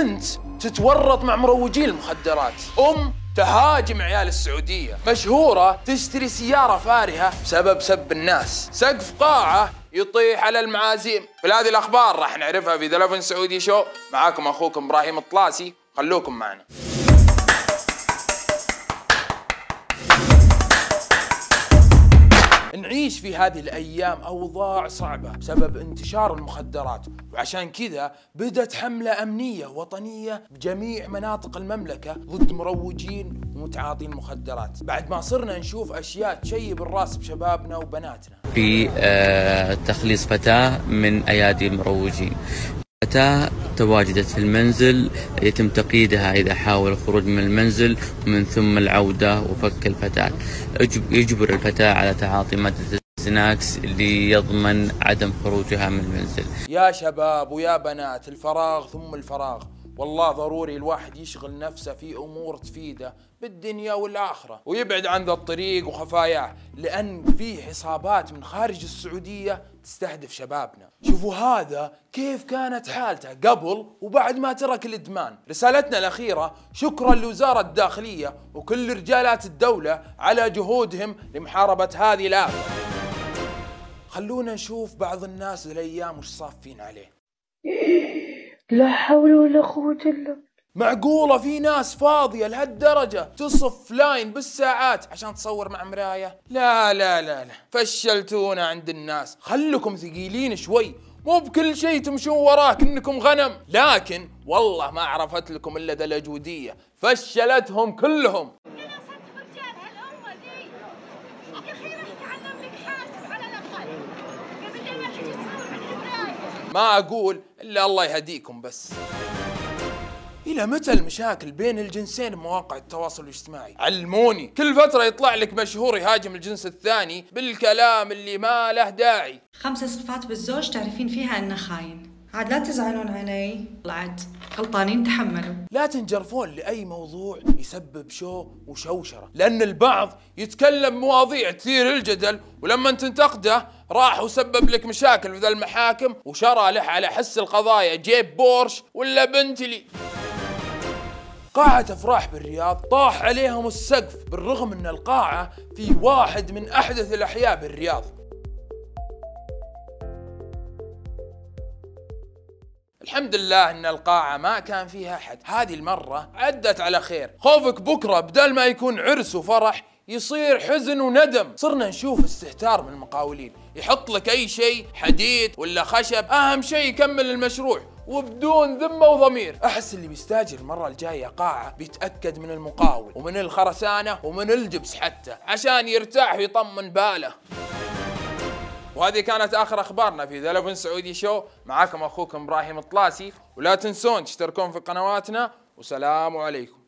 بنت تتورط مع مروجين المخدرات. أم تهاجم عيال السعودية. مشهورة تشتري سيارة فارهة بسبب سب الناس. سقف قاعة يطيح على المعازيم. كل هذه الأخبار راح نعرفها في ذا سعودي شو. معاكم أخوكم إبراهيم الطلاسي. خلوكم معنا. في هذه الأيام أوضاع صعبة بسبب انتشار المخدرات. وعشان كذا بدأت حملة أمنية وطنية بجميع مناطق المملكة ضد مروجين ومتعاطين المخدرات بعد ما صرنا نشوف أشياء تشيب الرأس بشبابنا وبناتنا. في آه، تخليص فتاة من أيادي المروجين فتاة تواجدت في المنزل يتم تقييدها إذا حاول الخروج من المنزل ومن ثم العودة وفك الفتاة. يجبر الفتاة على تعاطي مادة سناكس ليضمن عدم خروجها من المنزل. يا شباب ويا بنات الفراغ ثم الفراغ. والله ضروري الواحد يشغل نفسه في أمور تفيده بالدنيا والآخرة ويبعد عن ذا الطريق وخفاياه لأن في حسابات من خارج السعودية تستهدف شبابنا. شوفوا هذا كيف كانت حالته قبل وبعد ما ترك الإدمان. رسالتنا الأخيرة شكرا لوزارة الداخلية وكل رجالات الدولة على جهودهم لمحاربة هذه الافه خلونا نشوف بعض الناس الأيام وش صافين عليه. لا حول ولا قوة إلا معقولة في ناس فاضية لهالدرجة تصف لاين بالساعات عشان تصور مع مراية؟ لا لا لا لا. فشلتونا عند الناس. خلكم ثقيلين شوي. مو بكل شيء تمشون وراه كنكم غنم. لكن والله ما عرفت لكم إلا ذا الأجودية فشلتهم كلهم. ما أقول إلا الله يهديكم بس إلى متى المشاكل بين الجنسين بمواقع التواصل الاجتماعي؟ علموني، كل فترة يطلع لك مشهور يهاجم الجنس الثاني بالكلام اللي ما له داعي. خمسة صفات بالزوج تعرفين فيها أنه خاين. عاد لا تزعلون علي، عاد غلطانين تحملوا. لا تنجرفون لأي موضوع يسبب شو وشوشرة، لأن البعض يتكلم مواضيع تثير الجدل ولما تنتقده راح وسبب لك مشاكل في ذا المحاكم وشرى له على حس القضايا جيب بورش ولا بنتلي. قاعة أفراح بالرياض طاح عليهم السقف بالرغم أن القاعة في واحد من أحدث الأحياء بالرياض. الحمد لله أن القاعة ما كان فيها أحد، هذه المرة عدت على خير، خوفك بكرة بدل ما يكون عرس وفرح يصير حزن وندم، صرنا نشوف استهتار من المقاولين، يحط لك أي شيء حديد ولا خشب، أهم شيء يكمل المشروع، وبدون ذمة وضمير. أحس اللي بيستاجر المرة الجاية قاعة بيتأكد من المقاول ومن الخرسانة ومن الجبس حتى. عشان يرتاح ويطمن باله. وهذه كانت آخر أخبارنا في ذا سعودي شو. معاكم أخوكم إبراهيم الطلاسي. ولا تنسون تشتركون في قنواتنا. وسلام عليكم.